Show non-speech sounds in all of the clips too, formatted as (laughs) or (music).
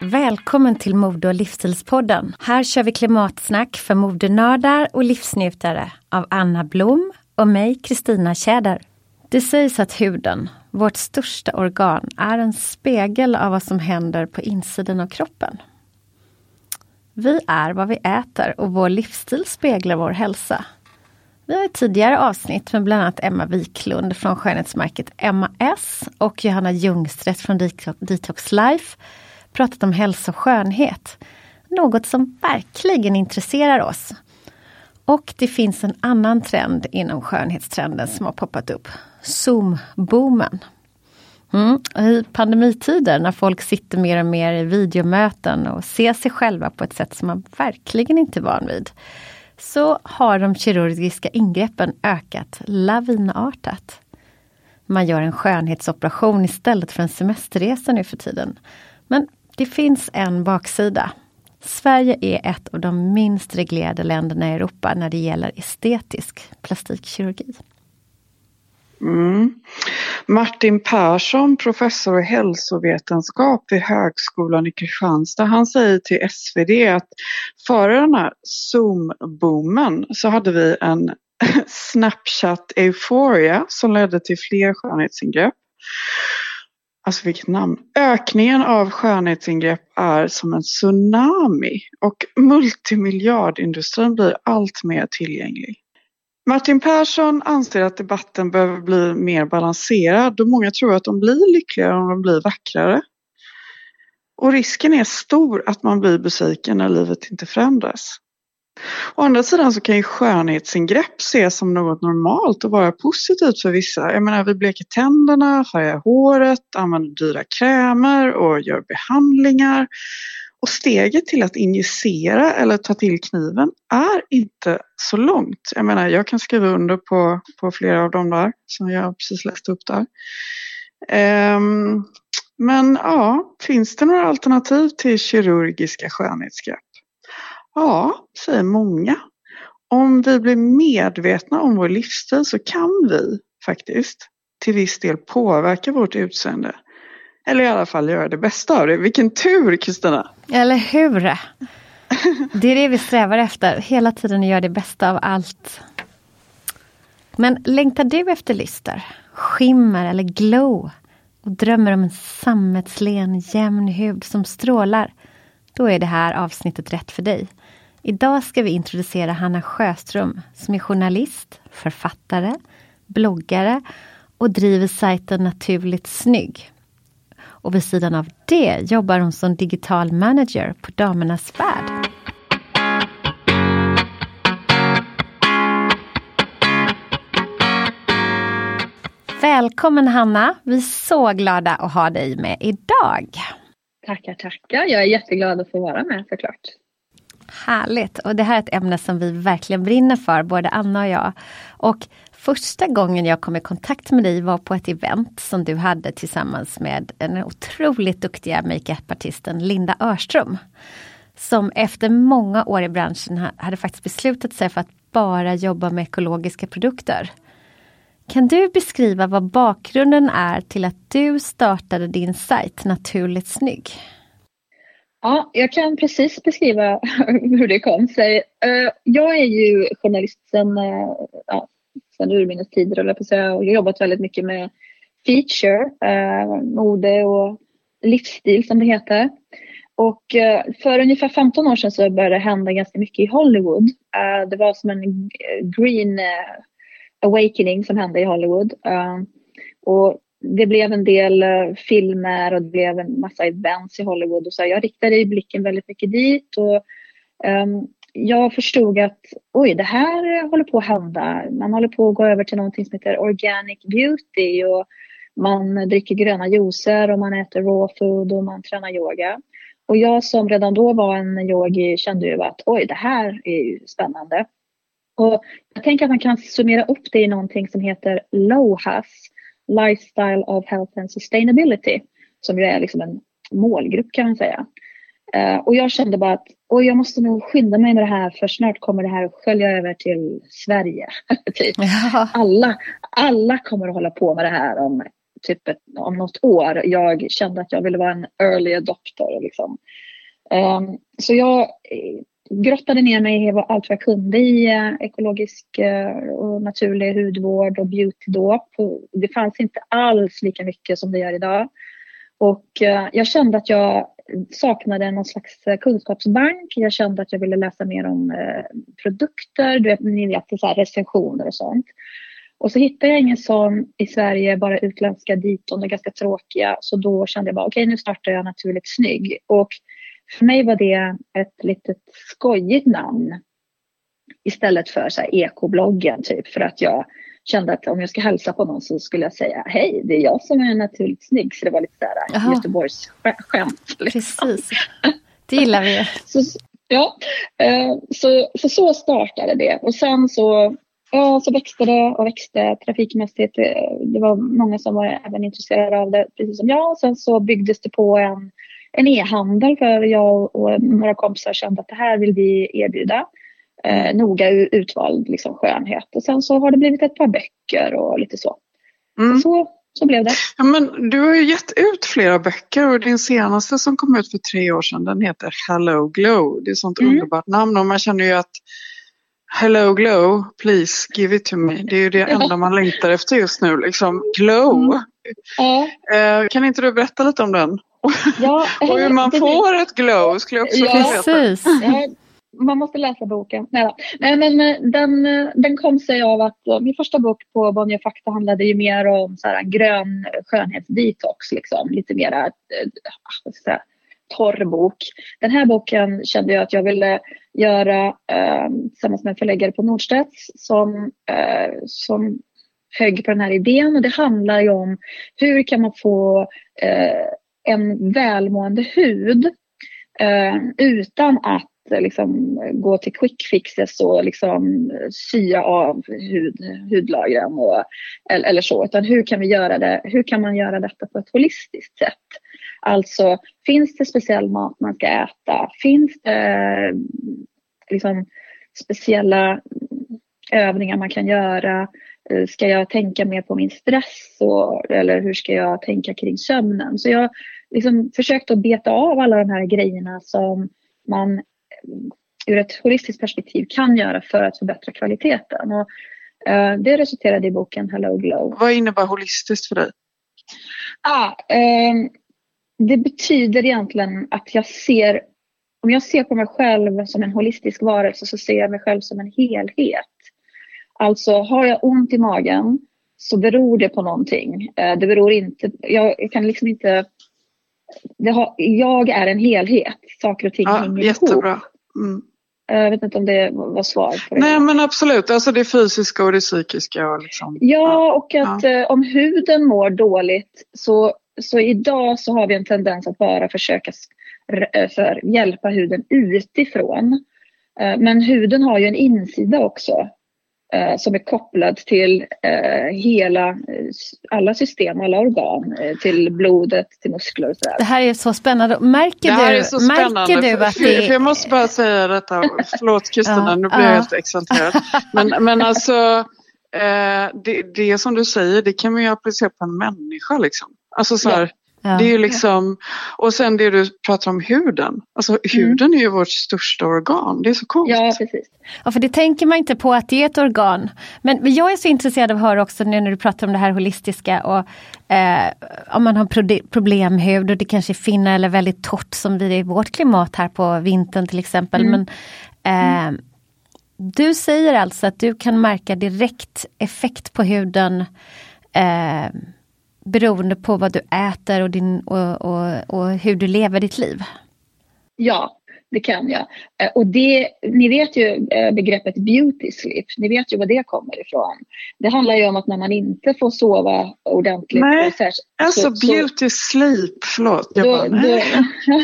Välkommen till Mode och livsstilspodden. Här kör vi klimatsnack för modenördar och livsnjutare av Anna Blom och mig, Kristina Tjäder. Det sägs att huden, vårt största organ, är en spegel av vad som händer på insidan av kroppen. Vi är vad vi äter och vår livsstil speglar vår hälsa. Vi har i tidigare avsnitt med bland annat Emma Wiklund från skönhetsmärket Emma S och Johanna Ljungstedt från Detox Life pratat om hälsa och skönhet. Något som verkligen intresserar oss. Och det finns en annan trend inom skönhetstrenden som har poppat upp. Zoom-boomen. Mm. I pandemitider när folk sitter mer och mer i videomöten och ser sig själva på ett sätt som man verkligen inte är van vid. Så har de kirurgiska ingreppen ökat lavinartat. Man gör en skönhetsoperation istället för en semesterresa nu för tiden. Men det finns en baksida. Sverige är ett av de minst reglerade länderna i Europa när det gäller estetisk plastikkirurgi. Mm. Martin Persson, professor i hälsovetenskap vid Högskolan i Kristianstad, han säger till SvD att före den här Zoom-boomen så hade vi en (laughs) Snapchat-euforia som ledde till fler skönhetsingrepp. Alltså vilket namn. Ökningen av skönhetsingrepp är som en tsunami och multimiljardindustrin blir allt mer tillgänglig. Martin Persson anser att debatten behöver bli mer balanserad då många tror att de blir lyckligare om de blir vackrare. Och risken är stor att man blir besviken när livet inte förändras. Å andra sidan så kan ju skönhetsingrepp ses som något normalt och vara positivt för vissa. Jag menar vi bleker tänderna, färgar håret, använder dyra krämer och gör behandlingar. Och steget till att injicera eller ta till kniven är inte så långt. Jag menar, jag kan skriva under på, på flera av dem där som jag precis läste upp där. Um, men ja, finns det några alternativ till kirurgiska skönhetsgrepp? Ja, säger många. Om vi blir medvetna om vår livsstil så kan vi faktiskt till viss del påverka vårt utseende. Eller i alla fall göra det bästa av det. Vilken tur Kristina! Eller hur! Det är det vi strävar efter, hela tiden göra det bästa av allt. Men längtar du efter lyster, skimmer eller glow och drömmer om en sammetslen jämn hud som strålar, då är det här avsnittet rätt för dig. Idag ska vi introducera Hanna Sjöström som är journalist, författare, bloggare och driver sajten Naturligt Snygg. Och vid sidan av det jobbar hon som digital manager på Damernas Värld. Välkommen Hanna! Vi är så glada att ha dig med idag. Tackar, tackar. Jag är jätteglad att få vara med såklart. Härligt! Och det här är ett ämne som vi verkligen brinner för, både Anna och jag. Och första gången jag kom i kontakt med dig var på ett event som du hade tillsammans med den otroligt duktiga makeupartisten Linda Örström. Som efter många år i branschen hade faktiskt beslutat sig för att bara jobba med ekologiska produkter. Kan du beskriva vad bakgrunden är till att du startade din sajt Naturligt Snygg? Ja, jag kan precis beskriva (laughs) hur det kom sig. Eh, jag är ju journalist sedan, eh, eh, ja, sedan urminnes tider, och jag har jobbat väldigt mycket med feature, eh, mode och livsstil som det heter. Och eh, för ungefär 15 år sedan så började det hända ganska mycket i Hollywood. Eh, det var som en eh, green awakening som hände i Hollywood. Och det blev en del filmer och det blev en massa events i Hollywood. Och så jag riktade blicken väldigt mycket dit. Och, um, jag förstod att oj, det här håller på att hända. Man håller på att gå över till någonting som heter organic beauty. Och man dricker gröna juicer och man äter raw food och man tränar yoga. Och jag som redan då var en yogi kände ju att oj, det här är ju spännande. Och jag tänker att man kan summera upp det i någonting som heter LOHAS Lifestyle of Health and Sustainability som ju är liksom en målgrupp kan man säga. Uh, och jag kände bara att och jag måste nog skynda mig med det här för snart kommer det här att skölja över till Sverige. (laughs) typ. Ja. alla, alla kommer att hålla på med det här om, typ ett, om något år. Jag kände att jag ville vara en early adopter. Liksom. Um, så jag grottade ner mig i allt vad jag kunde i eh, ekologisk eh, och naturlig hudvård och beauty då. Det fanns inte alls lika mycket som det gör idag. Och eh, jag kände att jag saknade någon slags eh, kunskapsbank. Jag kände att jag ville läsa mer om eh, produkter, du vet, ni vet, så här recensioner och sånt. Och så hittade jag ingen sån i Sverige, bara utländska diton, är ganska tråkiga. Så då kände jag bara, okej okay, nu startar jag Naturligt Snygg. Och för mig var det ett litet skojigt namn istället för så ekobloggen typ för att jag kände att om jag ska hälsa på någon så skulle jag säga hej, det är jag som är naturligt snygg. Så det var lite så här Göteborgs skämt. Liksom. Precis, det gillar vi. (laughs) så, ja, eh, så, så, så startade det och sen så, ja, så växte det och växte trafikmässigt. Eh, det var många som var även intresserade av det, precis som jag. Och sen så byggdes det på en en e-handel för jag och några kompisar kände att det här vill vi erbjuda. Eh, noga utvald liksom, skönhet. Och sen så har det blivit ett par böcker och lite så. Mm. Så, så blev det. Ja, men du har ju gett ut flera böcker och din senaste som kom ut för tre år sedan den heter Hello Glow. Det är ett sånt mm. underbart namn och man känner ju att Hello Glow, please give it to me. Det är ju det enda man längtar efter just nu. Liksom, glow. Mm. Ja. Eh, kan inte du berätta lite om den? Ja, (laughs) och hur man får ett glow skulle jag också ja, precis. Man måste läsa boken. Nej, Nej men eh, den, eh, den kom sig av att eh, min första bok på Bonnier Fakta handlade ju mer om så här, en grön skönhetsdetox. Liksom. Lite mera äh, torr bok. Den här boken kände jag att jag ville göra äh, tillsammans med en förläggare på Nordstedts som, äh, som högg på den här idén. Och det handlar ju om hur kan man få en välmående hud eh, utan att liksom, eh, gå till quick fixes och liksom, eh, sya av hud, hudlagren och, eller, eller, så. Utan hur kan, vi göra det, hur kan man göra detta på ett holistiskt sätt? Alltså, finns det speciell mat man ska äta? Finns det eh, liksom, speciella övningar man kan göra? Ska jag tänka mer på min stress och, eller hur ska jag tänka kring sömnen? Så jag liksom försökt att beta av alla de här grejerna som man ur ett holistiskt perspektiv kan göra för att förbättra kvaliteten. Och, Eh, det resulterade i boken Hello Glow. Vad innebär holistiskt för dig? Ah, eh, det betyder egentligen att jag ser, om jag ser på mig själv som en holistisk varelse så ser jag mig själv som en helhet. Alltså har jag ont i magen så beror det på någonting. Eh, det beror inte, jag kan liksom inte, har, jag är en helhet, saker och ting ja, hänger jättebra. ihop. Mm. Jag vet inte om det var svar på det. Nej men absolut, alltså det fysiska och det psykiska. Och liksom, ja, och att ja. Eh, om huden mår dåligt så, så idag så har vi en tendens att bara försöka eh, för, hjälpa huden utifrån. Eh, men huden har ju en insida också eh, som är kopplad till eh, hela, eh, alla system, alla organ, eh, till blodet, till muskler och sådär. Det här är så spännande. Märker det här du, är så spännande. Märker du att för, det... för jag måste bara säga detta, förlåt Kristina, ja, nu blir jag ja. helt exalterad. Men, men alltså, eh, det, det som du säger, det kan man ju applicera på en människa liksom. Alltså så här, Ja. Det är ju liksom, och sen det du pratar om huden. Alltså huden mm. är ju vårt största organ. Det är så coolt. Ja, precis. Ja, för det tänker man inte på att det är ett organ. Men jag är så intresserad av att höra också nu när du pratar om det här holistiska och eh, om man har problemhud och det kanske är finna eller väldigt torrt som vi är i vårt klimat här på vintern till exempel. Mm. Men eh, mm. Du säger alltså att du kan märka direkt effekt på huden eh, beroende på vad du äter och, din, och, och, och hur du lever ditt liv? Ja, det kan jag. Eh, och det, ni vet ju eh, begreppet beauty sleep, ni vet ju var det kommer ifrån. Det handlar ju om att när man inte får sova ordentligt. Nej, så, alltså så, beauty sleep, förlåt. Jag då, bara, nej. Då, (laughs)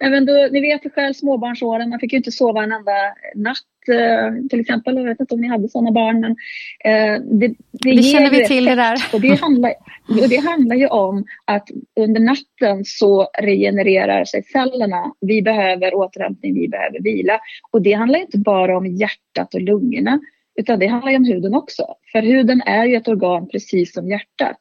nej, men då, ni vet ju själv småbarnsåren, man fick ju inte sova en enda natt till exempel. Jag vet inte om ni hade sådana barn. Men, eh, det, det, det känner vi till det där. Och det, handlar, och det handlar ju om att under natten så regenererar sig cellerna. Vi behöver återhämtning, vi behöver vila. Och det handlar inte bara om hjärtat och lungorna. Utan det handlar om huden också. För huden är ju ett organ precis som hjärtat.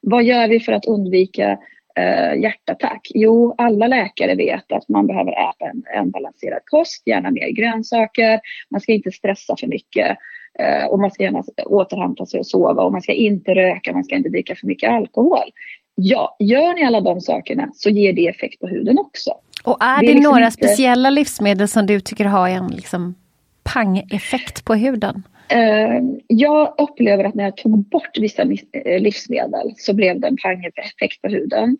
Vad gör vi för att undvika eh, hjärtattack? Jo, alla läkare vet att man behöver äta en, en balanserad kost, gärna mer grönsaker. Man ska inte stressa för mycket eh, och man ska gärna återhämta sig och sova och man ska inte röka, man ska inte dricka för mycket alkohol. Ja, gör ni alla de sakerna så ger det effekt på huden också. Och är det, det är liksom några inte... speciella livsmedel som du tycker har en liksom pang-effekt på huden? Eh, jag upplever att när jag tog bort vissa eh, livsmedel så blev det en pangeffekt på huden.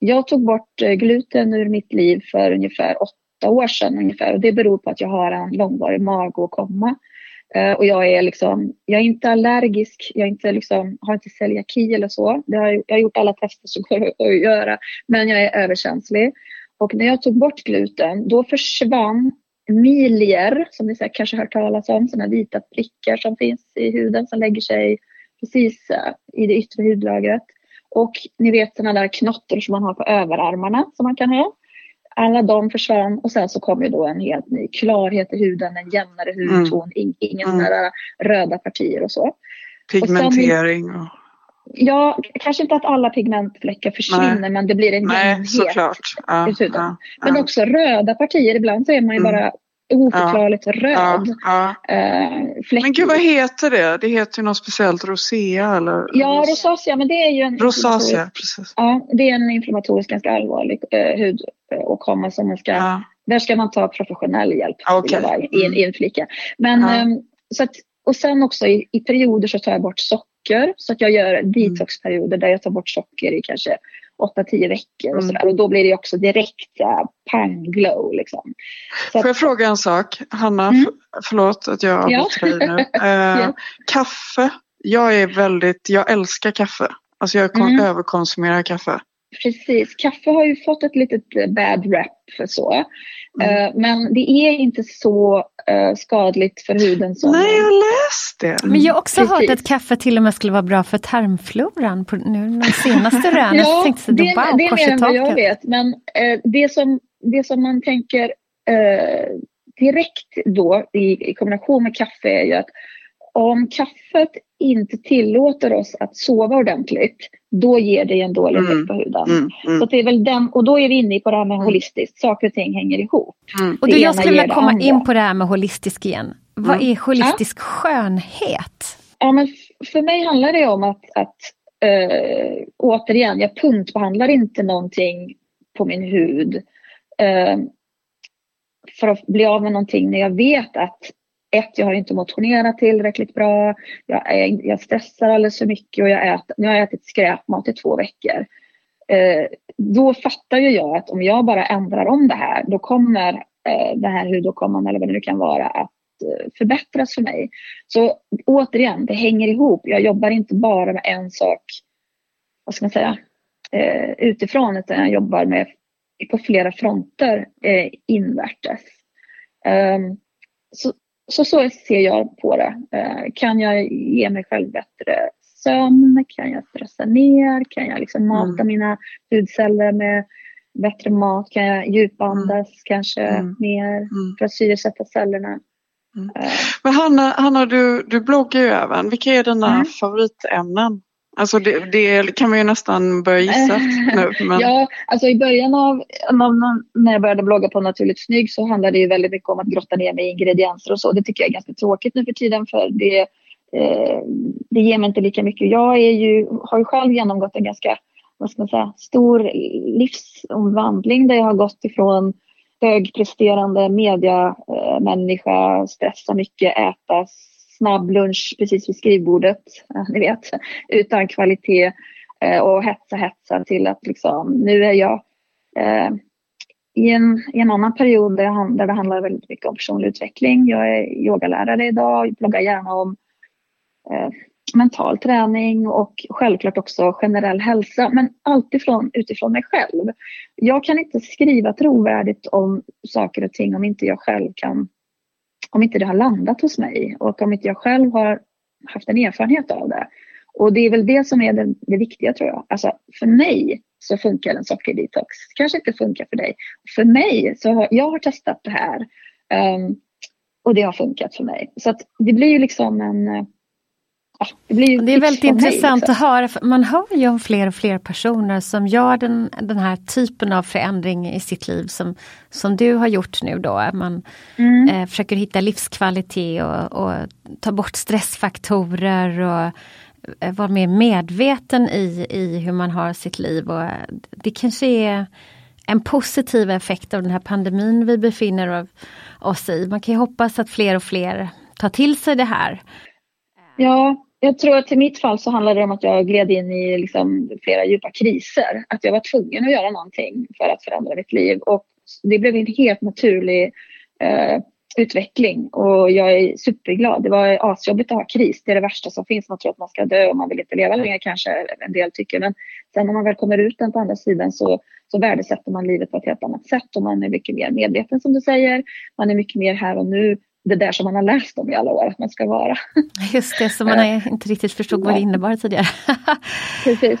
Jag tog bort eh, gluten ur mitt liv för ungefär åtta år sedan ungefär och det beror på att jag har en långvarig magåkomma. Och jag är liksom, jag är inte allergisk, jag är inte liksom, har inte celiaki eller så. Det har, jag har gjort alla tester som (laughs) går att göra, men jag är överkänslig. Och när jag tog bort gluten, då försvann milier, som ni säkert kanske hört talas om, sådana vita prickar som finns i huden som lägger sig precis eh, i det yttre hudlagret. Och ni vet sådana där knottor som man har på överarmarna som man kan ha. Alla de försvann och sen så kom ju då en helt ny klarhet i huden, en jämnare hudton, mm. inga mm. röda partier och så. Pigmentering. Och sen, Ja, kanske inte att alla pigmentfläckar försvinner Nej. men det blir en Nej, jämnhet såklart. Ja, i. Ja, men också röda partier, ibland så är man ju mm. bara oförklarligt ja, röd. Ja, ja. Äh, men gud vad heter det? Det heter ju något speciellt, rosea eller? Ja, rosacea, men det är ju en Rosacea, precis. Ja, det är en inflammatorisk ganska allvarlig eh, hudåkomma som man ska, där ska man ta professionell hjälp okay. i en inflika. Men eh, så att, och sen också i, i perioder så tar jag bort socker. Så att jag gör mm. detoxperioder där jag tar bort socker i kanske 8-10 veckor. Och, mm. sådär. och då blir det också direkt uh, pang glow. Liksom. Så Får jag fråga en sak? Hanna, mm. förlåt att jag avbryter ja. dig nu. Uh, (laughs) ja. Kaffe. Jag är väldigt, jag älskar kaffe. Alltså jag mm. överkonsumerar kaffe. Precis, kaffe har ju fått ett litet eh, bad rap för så. Mm. Uh, men det är inte så uh, skadligt för huden som... Nej, jag har läst det. Men jag har också Precis. hört att kaffe till och med skulle vara bra för tarmfloran. På, nu de senaste (laughs) rönen ja, tänkte jag, det, wow, det är mer än vad jag vet. Men uh, det, som, det som man tänker direkt då i, i kombination med kaffe är ju att om kaffet inte tillåter oss att sova ordentligt, då ger det en dålig effekt mm. på huden. Mm. Mm. Så det är väl den, och då är vi inne på det här med mm. holistiskt, saker och ting hänger ihop. Mm. Och du, jag skulle vilja komma in på det här med holistisk igen. Vad är holistisk skönhet? ja, men för mig handlar det om att, att äh, återigen, jag punktbehandlar inte någonting på min hud äh, för att bli av med någonting när jag vet att ett, jag har inte motionerat tillräckligt bra, jag, är, jag stressar alldeles för mycket och jag äter, nu har jag ätit skräpmat i två veckor. Eh, då fattar ju jag att om jag bara ändrar om det här, då kommer eh, den här hudåkomman eller vad det nu kan vara att eh, förbättras för mig. Så återigen, det hänger ihop. Jag jobbar inte bara med en sak, vad ska man säga, eh, utifrån, utan jag jobbar med på flera fronter eh, invärtes. Um, så, så, så ser jag på det. Uh, kan jag ge mig själv bättre sömn? Kan jag stressa ner? Kan jag liksom mata mm. mina hudceller med bättre mat? Kan jag djupandas mm. kanske mm. mer mm. för att syresätta cellerna? Uh, Men Hanna, Hanna du, du bloggar ju även. Vilka är dina mm. favoritämnen? Alltså det, det, kan man ju nästan börja gissa (laughs) nu. Men... Ja, alltså i början av, när jag började blogga på Naturligt Snygg så handlade det ju väldigt mycket om att grotta ner mig i ingredienser och så. Det tycker jag är ganska tråkigt nu för tiden för det, eh, det ger mig inte lika mycket. Jag är ju, har ju själv genomgått en ganska vad ska man säga, stor livsomvandling där jag har gått ifrån högpresterande mediamänniska, stressa mycket, äta snabb lunch precis vid skrivbordet, eh, ni vet, utan kvalitet eh, och hetsa, hetsa till att liksom, nu är jag eh, i, en, i en annan period där, jag, där det handlar väldigt mycket om personlig utveckling. Jag är yogalärare idag, och bloggar gärna om eh, mental träning och självklart också generell hälsa, men alltid från, utifrån mig själv. Jag kan inte skriva trovärdigt om saker och ting om inte jag själv kan om inte det har landat hos mig och om inte jag själv har haft en erfarenhet av det. Och det är väl det som är det, det viktiga tror jag. Alltså för mig så funkar en sockerdetox. Kanske inte funkar för dig. För mig så har jag har testat det här um, och det har funkat för mig. Så att det blir ju liksom en det, det, är väldigt intressant liksom. att höra. Man hör ju om fler och fler personer som gör den, den här typen av förändring i sitt liv som, som du har gjort nu då. Man mm. eh, försöker hitta livskvalitet och, och ta bort stressfaktorer och eh, vara mer medveten i, i hur man har sitt liv. Och det kanske är en positiv effekt av den här pandemin vi befinner oss i. Man kan ju hoppas att fler och fler tar till sig det här. Ja, jag tror att i mitt fall så handlade det om att jag gled in i liksom flera djupa kriser. Att jag var tvungen att göra någonting för att förändra mitt liv. Och det blev en helt naturlig eh, utveckling och jag är superglad. Det var asjobbigt att ha kris. Det är det värsta som finns. Man tror att man ska dö och man vill inte leva längre kanske en del tycker. Men sen när man väl kommer ut den på andra sidan så, så värdesätter man livet på ett helt annat sätt och man är mycket mer medveten som du säger. Man är mycket mer här och nu det där som man har läst om i alla år att man ska vara. Just det, som man har inte riktigt förstod vad det innebar tidigare. (laughs) Precis.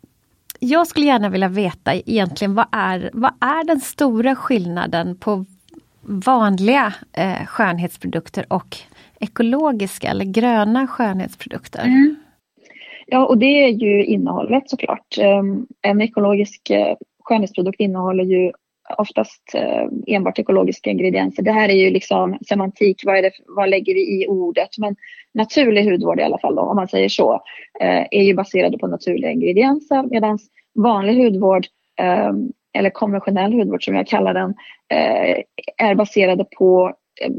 jag skulle gärna vilja veta egentligen vad är, vad är den stora skillnaden på vanliga eh, skönhetsprodukter och ekologiska eller gröna skönhetsprodukter? Mm. Ja, och det är ju innehållet såklart. Ehm, en ekologisk eh, skönhetsprodukt innehåller ju oftast eh, enbart ekologiska ingredienser. Det här är ju liksom semantik, vad, det, vad lägger vi i ordet? Men naturlig hudvård i alla fall, då, om man säger så, eh, är ju baserade på naturliga ingredienser medan vanlig hudvård ehm, eller konventionell hudvård som jag kallar den är baserade på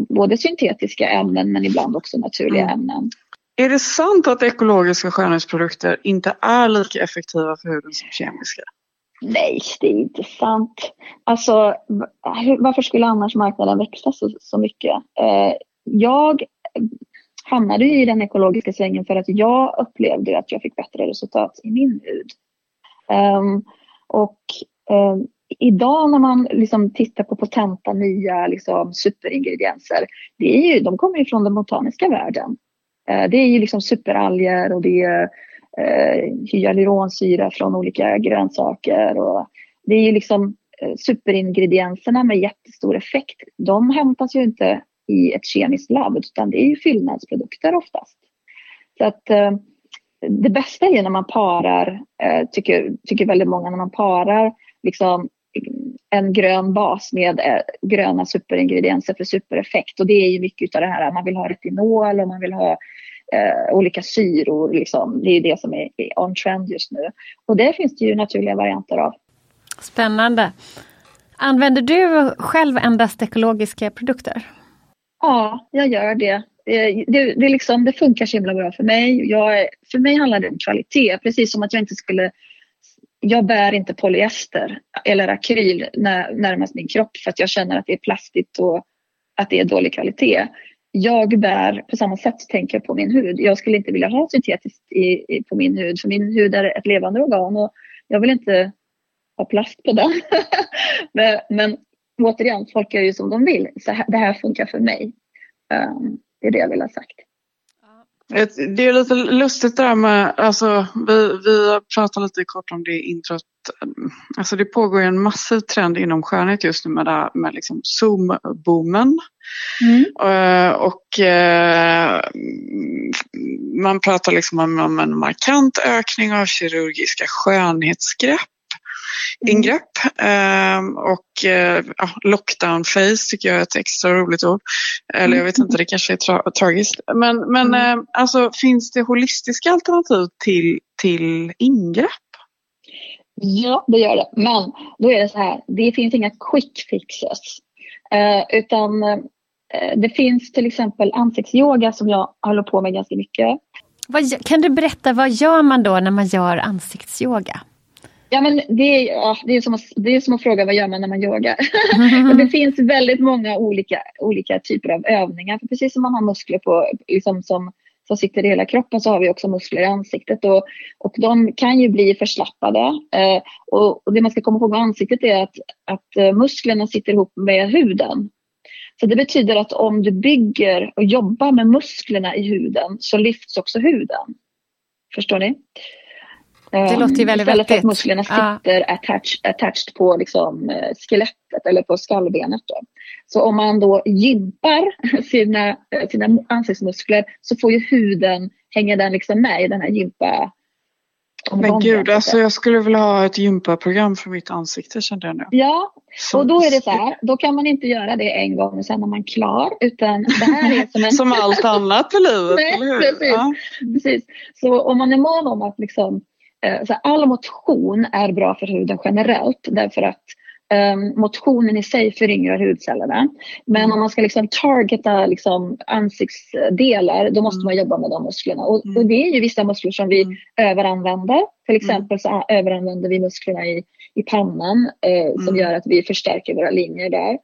både syntetiska ämnen men ibland också naturliga mm. ämnen. Är det sant att ekologiska skönhetsprodukter inte är lika effektiva för huden som kemiska? Nej, det är inte sant. Alltså, varför skulle annars marknaden växa så, så mycket? Eh, jag hamnade i den ekologiska svängen för att jag upplevde att jag fick bättre resultat i min hud. Um, och um, idag när man liksom tittar på potenta nya liksom, superingredienser, det är ju, de kommer ju från den botaniska världen. Uh, det är ju liksom superalger och det är eh, hyaluronsyra från olika grönsaker. Och det är ju liksom eh, superingredienserna med jättestor effekt. De hämtas ju inte i ett kemiskt labb utan det är ju fyllnadsprodukter oftast. Så att eh, det bästa är när man parar, eh, tycker, tycker väldigt många, när man parar liksom en grön bas med eh, gröna superingredienser för supereffekt. Och det är ju mycket av det här, man vill ha retinol och man vill ha eh, olika syror. Liksom. Det är det som är, är on trend just nu. Och det finns det ju naturliga varianter av. Spännande. Använder du själv endast ekologiska produkter? Ja, jag gör det. Det, det, det, liksom, det funkar så himla bra för mig. Jag, för mig handlar det om kvalitet, precis som att jag inte skulle jag bär inte polyester eller akryl närmast min kropp för att jag känner att det är plastigt och att det är dålig kvalitet jag bär på samma sätt tänker jag på min hud. Jag skulle inte vilja ha syntetiskt i, i, på min hud för min hud är ett levande organ och jag vill inte ha plast på den. (laughs) men, men återigen, folk gör ju som de vill. Så här, det här funkar för mig. Um, det är det jag vill ha sagt. Det är lite lustigt det där med, alltså vi, vi pratade lite kort om det introt. Alltså det pågår en massiv trend inom skönhet just nu med, det, med liksom Zoom-boomen. Mm. Uh, och uh, man pratar liksom om, om en markant ökning av kirurgiska skönhetsgrepp ingrepp. Mm. och uh, lockdown face tycker jag är ett extra roligt ord. Eller jag vet inte, det kanske är tra tragiskt. Men, men mm. uh, alltså, finns det holistiska alternativ till, till ingrepp? Ja, det gör det. Men då är det så här, det finns inga quick fixes. Uh, utan det finns till exempel ansiktsyoga som jag håller på med ganska mycket. Vad, kan du berätta, vad gör man då när man gör ansiktsyoga? Ja, men det, är, ja, det, är som att, det är som att fråga vad gör man när man yogar. (laughs) Mm. det finns väldigt många olika, olika typer av övningar. För precis som man har muskler på, liksom som, som sitter i hela kroppen så har vi också muskler i ansiktet. Och, och de kan ju bli förslappade. Eh, och, och, det man ska komma ihåg med ansiktet är att, att eh, musklerna sitter ihop med huden. Så det betyder att om du bygger och jobbar med musklerna i huden så lyfts också huden. Förstår ni? Det låter ju väldigt Istället för att musklerna Ja. sitter attached, attached på liksom, eh, skelettet eller på skallbenet. Då. Så om man då gympar (laughs) sina, eh, sina ansiktsmuskler så får ju huden, hänger den liksom med i den här gympa Men gud, alltså jag skulle vilja ha ett gympaprogram för mitt ansikte kände jag nu. Ja, Så- och då är det så här, då kan man inte göra det en gång och sen är man klar. Utan det här är som en... (laughs) Som allt annat i livet, (laughs) Nej, eller hur? precis. Ja. Precis. Så om man är mån om att liksom, eh, så här, all motion är bra för huden generellt därför att eh, motionen i sig föryngrar hudcellerna. Men Mm. om man ska liksom targeta liksom, ansiktsdelar då måste Mm. man jobba med de musklerna. Och, Mm. och det är ju vissa muskler som vi Mm. överanvänder. Till exempel så överanvänder vi musklerna i, i pannan eh, som Mm. gör att vi förstärker våra linjer där.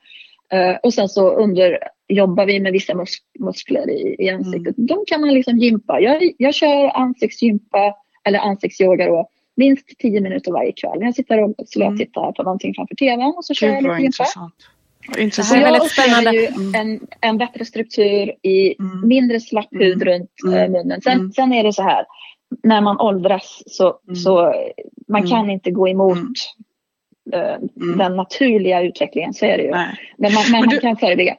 Eh, och sen så under, jobbar vi med vissa mus muskler i, i ansiktet. De kan man liksom gympa. Jag, jag kör ansiktsgympa eller ansiktsyoga då, minst 10 minuter varje kväll. Jag sitter och slötittar på någonting framför tvn och så kör jag lite intressant. Det Så intressant. jag väldigt spännande. ju en, en bättre struktur i Mm. mindre slapp hud Mm. runt Mm. eh, munnen. Sen, Mm. sen är det så här, när man åldras så, Mm. så man Mm. kan inte gå emot Mm. eh, Mm. den naturliga utvecklingen, så är det ju. Nej. Men man, men Men man du- kan förebygga.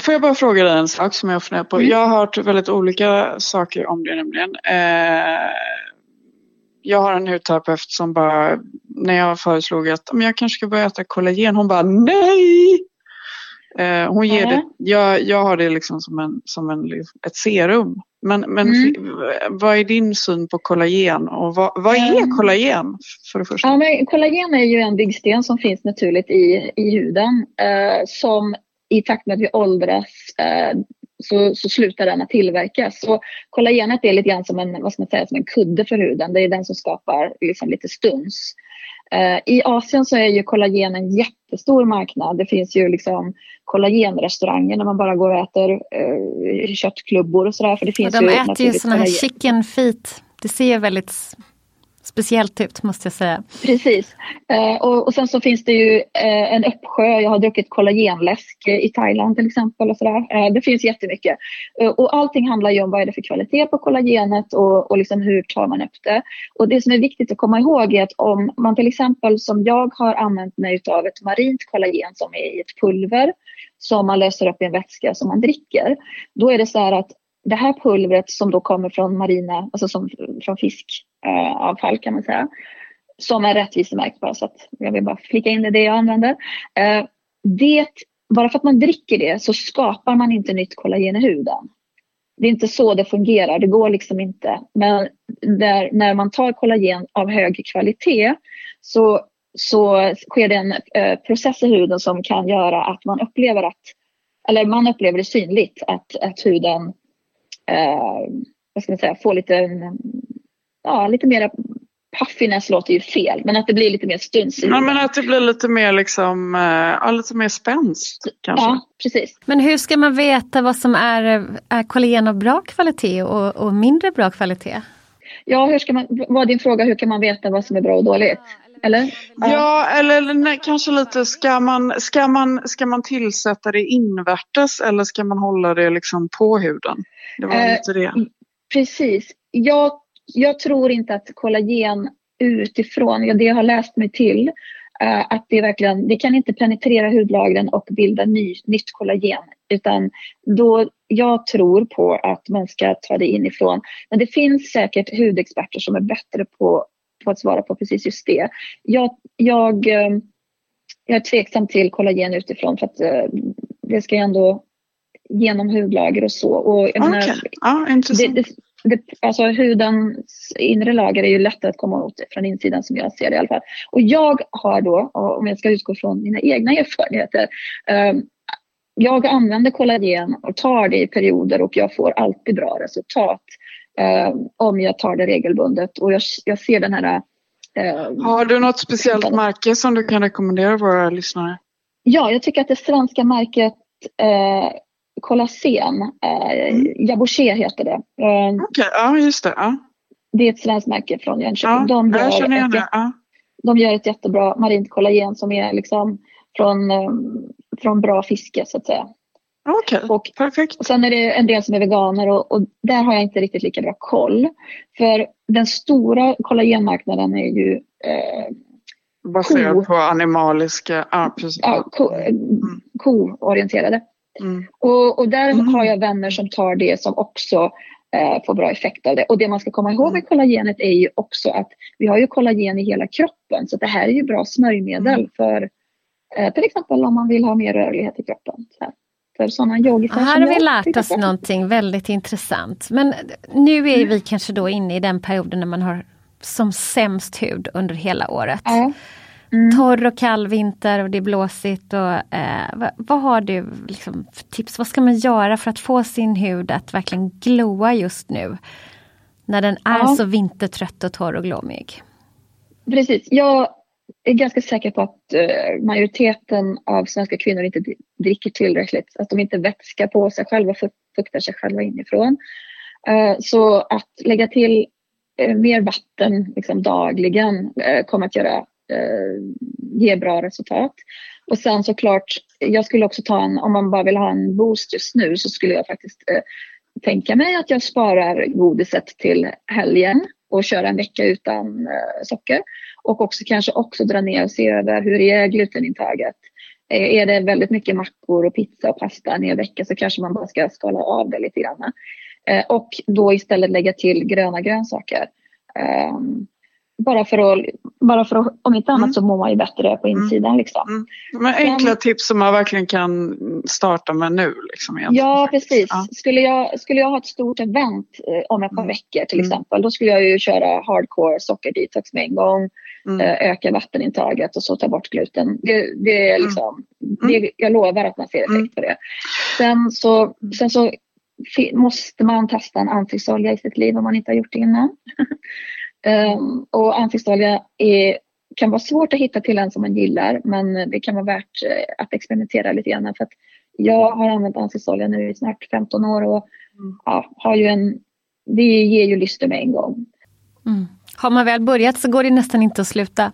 Får jag bara fråga dig en sak som jag funderar på. Mm. Jag har hört väldigt olika saker om det nämligen. Eh, jag har en hudterapeut som bara, när jag föreslog att "Men jag kanske ska börja äta kollagen, hon bara nej! Eh, hon ger Ja. det, jag, jag har det liksom som, en, som en, ett serum. Men, men Mm. vad är din syn på kollagen och vad, vad är Mm. kollagen för det första? Ja, men kollagen är ju en byggsten som finns naturligt i, i huden. Eh, som i takt med att vi åldras eh, så, så slutar den att tillverkas. Så kollagenet är lite grann som en, vad ska man säga, som en kudde för huden. Det är den som skapar liksom lite stuns. Eh, I Asien så är ju kollagen en jättestor marknad. Det finns ju liksom kollagenrestauranger när man bara går och äter eh, köttklubbor och sådär. För det Och finns de ju äter ju såna här chicken feet. Det ser väldigt speciellt ut måste jag säga. Precis. Eh, och, och sen så finns det ju eh, en uppsjö. Jag har druckit kollagenläsk i Thailand till exempel. Och sådär. Eh, det finns jättemycket. Eh, och allting handlar ju om vad är det för kvalitet på kollagenet och, och liksom hur tar man upp det. Och det som är viktigt att komma ihåg är att om man till exempel som jag har använt mig av ett marint kollagen som är i ett pulver som man löser upp i en vätska som man dricker. Då är det så här att det här pulvret som då kommer från marina, alltså som, från fiskavfall eh, kan man säga, som är rättvisemärkt bara så att jag vill bara flika in det, det jag använder. Eh, det, bara för att man dricker det så skapar man inte nytt kollagen i huden. Det är inte så det fungerar, det går liksom inte. Men där, när man tar kollagen av hög kvalitet så, så sker det en eh, process i huden som kan göra att man upplever att, eller man upplever det synligt att, att huden eh, vad ska man säga, får lite, ja, lite mer puffiness låter ju fel, men att det blir lite mer stuns Ja, men att det blir lite mer liksom, eh, ja, lite mer spänst kanske. Ja, precis. Men hur ska man veta vad som är, är kollagen av bra kvalitet och, och mindre bra kvalitet? Ja, hur ska man, var din fråga, hur kan man veta vad som är bra och dåligt? Eller? Ja, eller nej, kanske lite, ska man, ska, man, ska man tillsätta det invärtes eller ska man hålla det liksom på huden? Det var Eh, lite det. Precis. Jag, jag tror inte att kollagen utifrån, ja, det jag har läst mig till, eh, att det verkligen, det kan inte penetrera hudlagren och bilda ny, nytt kollagen. Utan då, jag tror på att man ska ta det inifrån. Men det finns säkert hudexperter som är bättre på, på att svara på precis just det. Jag, jag, eh, jag är tveksam till kollagen utifrån för att eh, det ska ju ändå genom hudlager och så. Och jag menar, Okej, ja, det, intressant. det, det, alltså hudens inre lager är ju lättare att komma åt från insidan som jag ser det i alla fall. Och jag har då, om jag ska utgå från mina egna erfarenheter, eh, jag använder kollagen och tar det i perioder och jag får alltid bra resultat eh, om jag tar det regelbundet. Och jag, jag ser den här eh, Har du något speciellt märke som du kan rekommendera våra lyssnare? Ja, jag tycker att det svenska märket eh, Collagen, eh, Mm. Jabouché heter det. Eh, Okej, ja just det. Ja, det är ett svenskt märke från Jönköping. ja de, jag gör igen ett, det. Ja. de gör ett jättebra marint kollagen som är liksom från, eh, från bra fiske så att säga. Okej, okay, perfekt. Och sen är det en del som är veganer och, och, där har jag inte riktigt lika bra koll. För den stora kollagenmarknaden är ju eh, Baserad på animaliska, ja precis. Ja, ko, mm. koorienterade. Mm. Och, och där mm. har jag vänner som tar det som också eh, får bra effekt av det. Och det man ska komma ihåg med mm. kollagenet är ju också att vi har ju kollagen i hela kroppen. Så det här är ju bra smörjmedel mm. för eh, till exempel om man vill ha mer rörlighet i kroppen. Så här. För sådana yogisar Här har vi lärt oss någonting väldigt intressant. Men nu är mm. vi kanske då inne i den perioden när man har som sämst hud under hela året. Ja. Mm. Torr och kall vinter och det är blåsigt. Och, eh, vad, vad, har du liksom för tips? Vad ska man göra för att få sin hud att verkligen gloa just nu? När den är ja. så vintertrött och torr och glåmig. Precis. Jag är ganska säker på att eh, majoriteten av svenska kvinnor inte dricker tillräckligt. Att de inte vätskar på sig själva och fuktar sig själva inifrån. Eh, så att lägga till eh, mer vatten liksom, dagligen kommer att göra ge bra resultat. Och sen såklart, jag skulle också ta en, om man bara vill ha en boost just nu så skulle jag faktiskt tänka mig att jag sparar godiset till helgen och kör en vecka utan socker. Och också kanske också dra ner och se över hur är glutenintaget. Eh, är det väldigt mycket mackor och pizza och pasta en hel vecka så kanske man bara ska skala av det lite grann. Eh, och då istället lägga till gröna grönsaker. Ehm, bara för att, bara för att, om inte annat mm. så mår man ju bättre på mm. insidan. Mm. Liksom. Mm. Men enkla Sen, tips som man verkligen kan starta med nu. Liksom, ja, precis. Ja. Skulle, jag, skulle jag ha ett stort event eh, om ett par mm. veckor till mm. exempel, då skulle jag ju köra hardcore sockerdetox med en gång, eh, öka vattenintaget och så ta bort gluten. Det, det är liksom, det, jag lovar att man ser effekt på det. Sen så, sen så måste man testa en ansiktsolja i sitt liv om man inte har gjort det innan. (laughs) Um, och ansiktsolja är, kan vara svårt att hitta till en som man gillar men det kan vara värt eh, att experimentera lite grann. För att jag har använt ansiktsolja nu i snart 15 år och mm. ja, har ju en, det ger ju lyster med en gång. Mm. Har man väl börjat så går det nästan inte att sluta.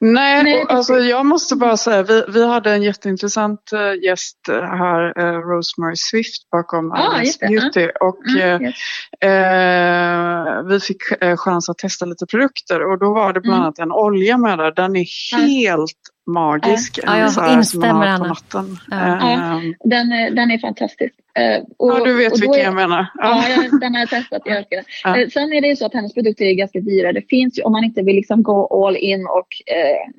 Nej, Nej alltså jag måste bara säga, vi, vi hade en jätteintressant uh, gäst här, uh, Rosemary Swift bakom ah, Beauty. Och mm, yes. vi fick chans att testa lite produkter och då var det bland mm. annat en olja med där. Den är helt magisk. Ja, jag instämmer Anna. Ja. Uh, den, den är fantastisk. Uh, och, ja, du vet vilken jag menar. Ja, ja den har jag testat. Jag älskar den. Ja. Uh, sen är det ju så att hennes produkter är ganska dyra. Det finns ju, om man inte vill liksom gå all in och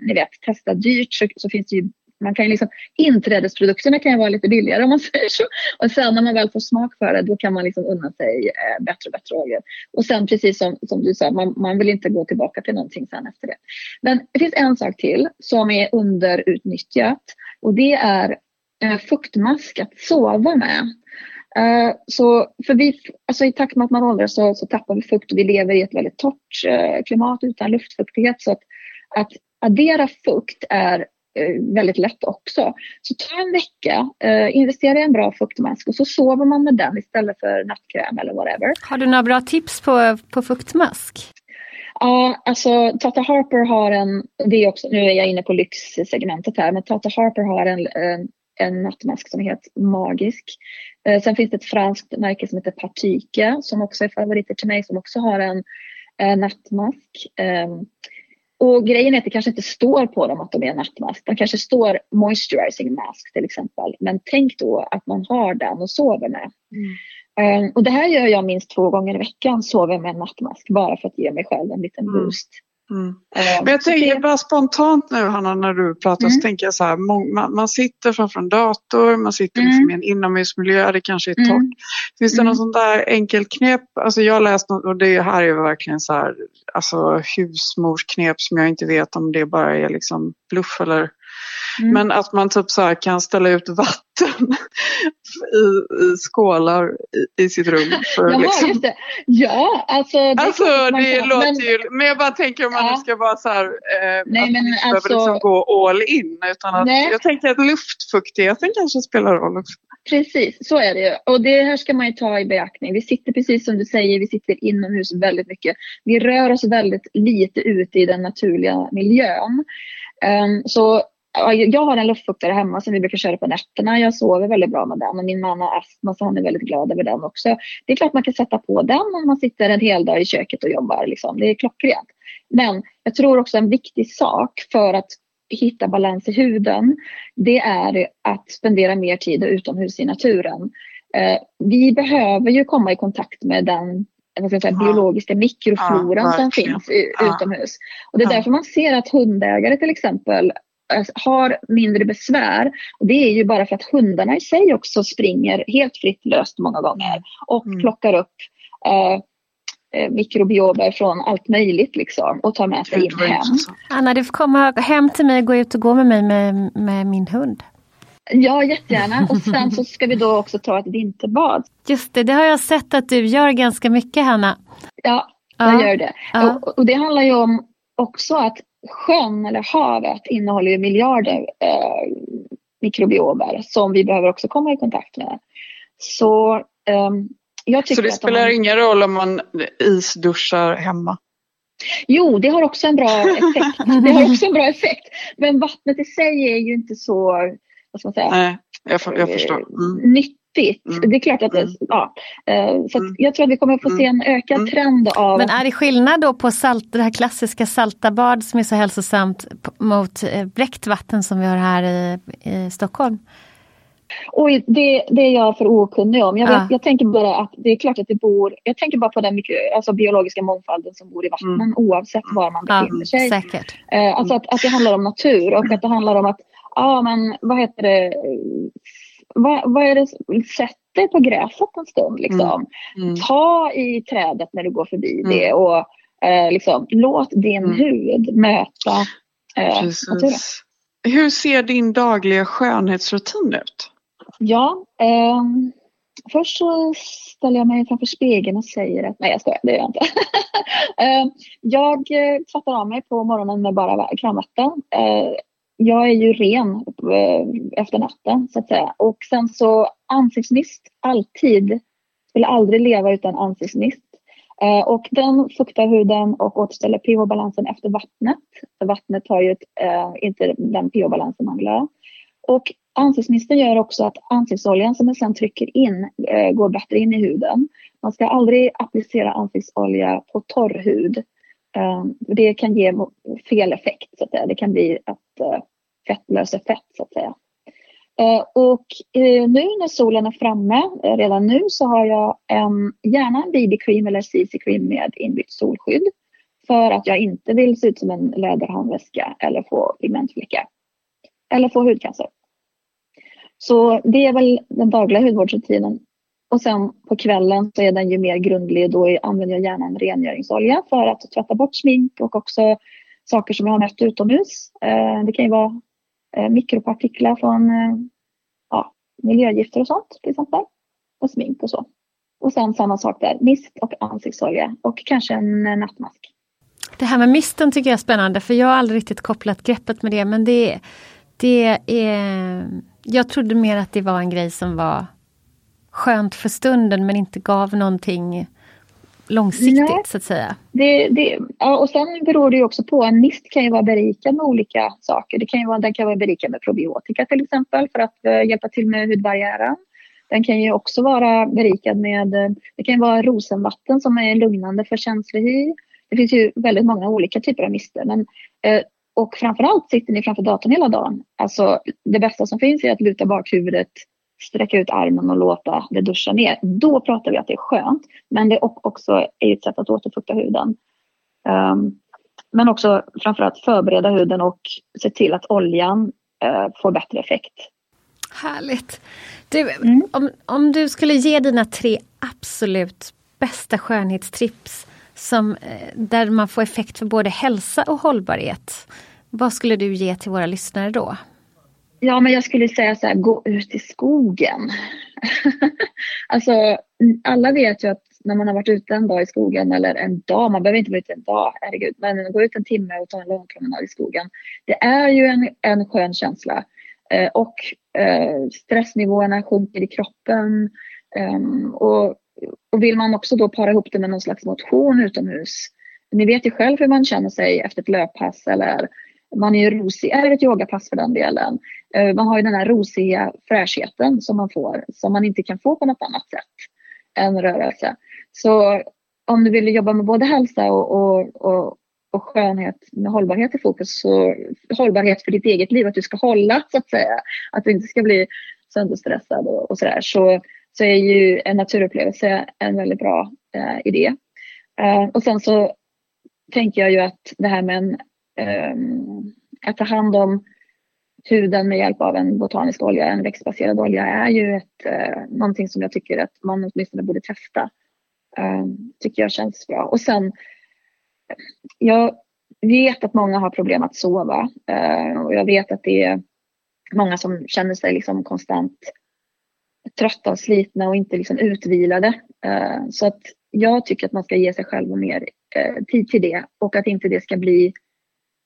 ni vet, testa dyrt så, så finns det ju man kan ju liksom, inträdesprodukterna kan ju vara lite billigare om man (laughs) säger så. Och sen när man väl får smak för det då kan man liksom unna sig eh, bättre och bättre oljor. Och sen precis som, som du sa, man, man vill inte gå tillbaka till någonting sen efter det. Men det finns en sak till som är underutnyttjat och det är eh, fuktmask att sova med. Uh, så för vi, alltså I takt med att man åldras så, så tappar vi fukt och vi lever i ett väldigt torrt uh, klimat utan luftfuktighet. Så att, att addera fukt är Eh, väldigt lätt också. Så ta en vecka, eh, investera i en bra fuktmask och så sover man med den istället för nattkräm eller whatever. Har du några bra tips på, på fuktmask? Ja, alltså Tata Harper har en, det är också, nu är jag inne på lyxsegmentet här, men Tata Harper har en, en, en nattmask som är helt magisk. Eh, sen finns det ett franskt märke som heter Partyke som också är favoriter till mig som också har en, en nattmask. Eh, och grejen är att det kanske inte står på dem att de är nattmask. De kanske står moisturizing mask till exempel. Men tänk då att man har den och sover med. Mm. Um, och det här gör jag minst två gånger i veckan, sover med en nattmask bara för att ge mig själv en liten mm. boost. Mm. Men jag tänker bara spontant nu Hanna när du pratar mm. så tänker jag så här, man, man sitter framför en dator, man sitter liksom mm. liksom i en inomhusmiljö, det kanske är torrt. Mm. Finns det mm. något sånt där enkelt knep? Alltså jag har läst något och det här är verkligen så här, alltså husmorsknep som jag inte vet om det bara är liksom bluff eller Mm. Men att man typ så kan ställa ut vatten (laughs) i, i skålar i, i sitt rum. För Jaha, liksom. just det. Ja, alltså. Det, alltså, det kan, låter men, ju, men jag bara tänker om man ja. ska vara så här. Eh, nej, att men man inte alltså, behöver liksom gå all in. Utan att, jag tänker att luftfuktigheten kanske spelar roll också. Precis, så är det ju. Och det här ska man ju ta i beaktning. Vi sitter precis som du säger, vi sitter inomhus väldigt mycket. Vi rör oss väldigt lite ute i den naturliga miljön. Um, så jag har en luftfuktare hemma som vi brukar köra på nätterna. Jag sover väldigt bra med den och min man har astma så han är väldigt glad över den också. Det är klart man kan sätta på den om man sitter en hel dag i köket och jobbar. Liksom. Det är klockrent. Men jag tror också en viktig sak för att hitta balans i huden det är att spendera mer tid utomhus i naturen. Eh, vi behöver ju komma i kontakt med den vad ska jag säga, biologiska mikrofloran ja, som finns utomhus. Och det är därför man ser att hundägare till exempel har mindre besvär. Och det är ju bara för att hundarna i sig också springer helt fritt löst många gånger och mm. plockar upp eh, eh mikrobiomer från allt möjligt liksom och tar med sig in hem. Anna, du får komma hem till mig och gå ut och gå med mig med, med min hund. Ja, jättegärna. Och sen så ska vi då också ta ett vinterbad. Just det, det har jag sett att du gör ganska mycket, Hanna. Ja, jag ja. gör det. Ja. Och, och, det handlar ju om också att sjön eller havet innehåller ju miljarder eh, mikrobiomer som vi behöver också komma i kontakt med. Så, eh, jag så det spelar man... ingen roll om man isduschar hemma? Jo, det har också en bra (laughs) effekt. Det har också en bra effekt. Men vattnet i sig är ju inte så, vad ska man säga? Nej, jag, jag förstår. Mm. Nytt nyttigt. Mm. Det är klart att det, mm. ja. Eh, så mm. jag tror att vi kommer få se en ökad trend av... Men är det skillnad då på salt, det här klassiska salta bad som är så hälsosamt mot eh, bräckt vatten som vi har här i, i Stockholm? Oj, det, det är jag för okunnig om. Jag, vet, ja. jag tänker bara att det är klart att det bor, jag tänker bara på den mikro, alltså biologiska mångfalden som bor i vattnen mm. oavsett var man befinner ja, sig. Säkert. Eh, alltså att, att det handlar om natur och att det handlar om att, ja men vad heter det, vad, vad är det, sätt dig på gräset en stund. Liksom. Mm. Mm. Ta i trädet när du går förbi mm. det och eh, liksom, låt din mm. hud möta eh, naturen. Hur ser din dagliga skönhetsrutin ut? Ja, eh, först så ställer jag mig framför spegeln och säger att, nej jag skojar, det gör jag inte. (laughs) eh, jag tvättar av mig på morgonen med bara kranvatten. Jag är ju ren eh, efter natten så att säga. Och sen så ansiktsmist, alltid. Skulle aldrig leva utan ansiktsmist. Eh, och den fuktar huden och återställer pH-balansen efter vattnet. Vattnet har ju ett, eh, inte den pH-balansen man vill ha. Och ansiktsmisten gör också att ansiktsoljan som man sen trycker in eh, går bättre in i huden. Man ska aldrig applicera ansiktsolja på torr hud eh, det kan ge fel effekt, så att säga. det kan bli att Eh, fettlösa fett så att säga. Eh, och eh, nu när solen är framme, eh, redan nu så har jag en, gärna en BB-cream eller CC-cream med inbyggt solskydd. För att jag inte vill se ut som en läderhandväska eller få pigmentfläckar. Eller få hudcancer. Så det är väl den dagliga hudvårdsrutinen och sen på kvällen så är den ju mer grundlig. Då använder jag gärna en rengöringsolja för att tvätta bort smink och också saker som jag har mött utomhus. Eh, det kan ju vara eh, mikropartiklar från eh, ja, miljögifter och sånt till exempel. Och smink och så. Och sen samma sak där, mist och ansiktsolja och kanske en nattmask. Det här med misten tycker jag är spännande för jag har aldrig riktigt kopplat greppet med det men det, det är... Jag trodde mer att det var en grej som var skönt för stunden men inte gav någonting långsiktigt Nej. så att säga. Det, det, ja, och sen beror det ju också på, en mist kan ju vara berikad med olika saker. Det kan ju vara, den kan vara berikad med probiotika till exempel för att uh, hjälpa till med hudbarriären. Den kan ju också vara berikad med, det kan vara rosenvatten som är lugnande för känslig hy. Det finns ju väldigt många olika typer av mister. Men, uh, och framförallt sitter ni framför datorn hela dagen. Alltså det bästa som finns är att luta bakhuvudet sträcka ut armen och låta det duscha ner. Då pratar vi att det är skönt. Men det är också ett sätt att återfukta huden. Um, men också framförallt förbereda huden och se till att oljan uh, får bättre effekt. Härligt! Du, mm. om, om du skulle ge dina tre absolut bästa skönhetstrips som, eh, där man får effekt för både hälsa och hållbarhet. Vad skulle du ge till våra lyssnare då? Ja, men jag skulle säga så här, gå ut i skogen. (laughs) alltså, alla vet ju att när man har varit ute en dag i skogen eller en dag, man behöver inte vara ute en dag, herregud, men gå ut en timme och ta en lång promenad i skogen. Det är ju en, en skön känsla. Eh, och eh, stressnivåerna sjunker i kroppen. Eh, och, och vill man också då para ihop det med någon slags motion utomhus. Ni vet ju själv hur man känner sig efter ett löppass eller Man är ju rosig, eller ett yogapass för den delen. Eh, man har ju den här rosiga fräschheten som man får, som man inte kan få på något annat sätt än rörelse. Så om du vill jobba med både hälsa och, och, och, och skönhet med hållbarhet i fokus, så hållbarhet för ditt eget liv, att du ska hålla så att säga, att du inte ska bli sönderstressad och, och sådär, så, så är ju en naturupplevelse en väldigt bra eh, idé. Eh, och sen så tänker jag ju att det här med en, eh, att ta hand om huden med hjälp av en botanisk olja, en växtbaserad olja, är ju ett, eh, någonting som jag tycker att man åtminstone borde testa. Eh, tycker jag känns bra. Och sen, jag vet att många har problem att sova eh, och jag vet att det är många som känner sig liksom konstant trötta och slitna och inte liksom utvilade. Eh, så att jag tycker att man ska ge sig själv mer eh, tid till det och att inte det ska bli,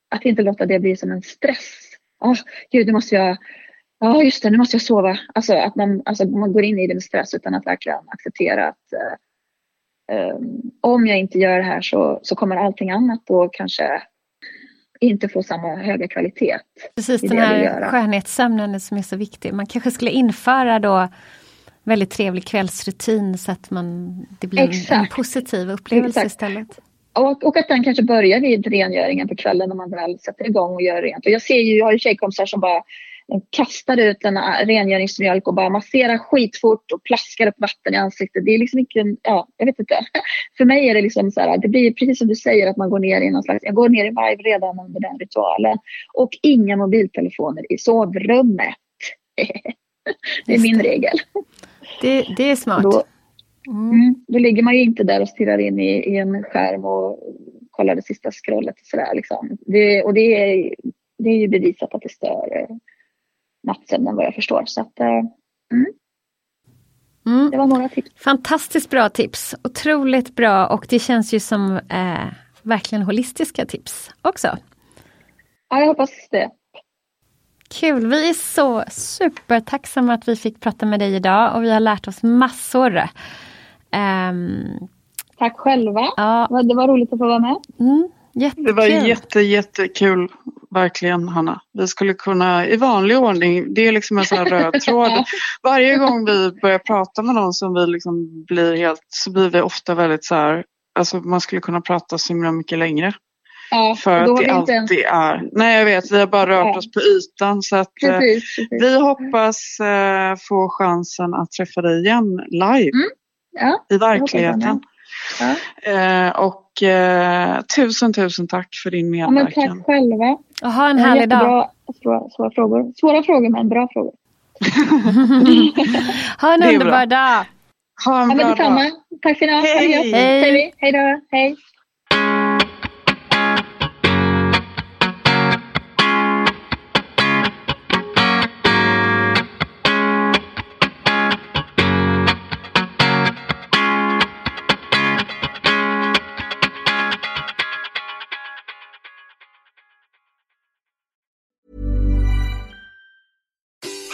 att inte låta det bli som en stress. Oh, gud, nu måste jag, ja oh, just det, nu måste jag sova. Alltså att man, alltså, man går in i det med stress utan att verkligen acceptera att eh, om jag inte gör det här så, så kommer allting annat då kanske inte få samma höga kvalitet. Precis, den här skönhetssömnen som är så viktig. Man kanske skulle införa då väldigt trevlig kvällsrutin så att man, det blir Exakt. en positiv upplevelse Exakt. istället. Och, och, att den kanske börjar vid rengöringen på kvällen när man väl sätter igång och gör rent. Och jag ser ju, jag har ju tjejkompisar som bara kastar ut en rengöringsmjölk och bara masserar skitfort och plaskar upp vatten i ansiktet. Det är liksom inte, ja, jag vet inte. (laughs) För mig är det liksom så här, det blir precis som du säger att man går ner i någon slags, jag går ner i varv redan under den ritualen. Och inga mobiltelefoner i sovrummet. (laughs) det är min regel. Det, det är smart. Då, mm. mm. då ligger man ju inte där och stirrar in i, i en skärm och kollar det sista scrollet. Och, sådär, liksom. det, och det, är, det är ju bevisat att det stör nattsömnen vad jag förstår. Så att, eh, mm. Mm. Det var några tips. Fantastiskt bra tips. Otroligt bra och det känns ju som eh, verkligen holistiska tips också. Ja, jag hoppas det. Kul! Vi är så supertacksamma att vi fick prata med dig idag och vi har lärt oss massor. Um, Tack själva! Ja. Det var roligt att få vara med. Mm, det var jätte, jättekul, verkligen Hanna. Vi skulle kunna, i vanlig ordning, det är liksom en sån här röd (laughs) tråd. Varje gång vi börjar prata med någon som vi liksom blir helt, så blir vi ofta väldigt så här, alltså man skulle kunna prata så himla mycket längre. Ja, för att det alltid ens... är... Nej jag vet, vi har bara rört ja. oss på ytan. Så att, precis, eh, precis. Vi hoppas eh, få chansen att träffa dig igen live. Mm. Ja, I verkligheten. Ja. Eh, och eh, tusen tusen tack för din medverkan. Ja, tack själva. Och ha en härlig dag. Svåra, svåra, frågor. Svåra frågor men bra frågor. (laughs) ha en underbar dag. Ha en bra dag. Tack ska ni ha. Hej. Hej. Hej då. Hej.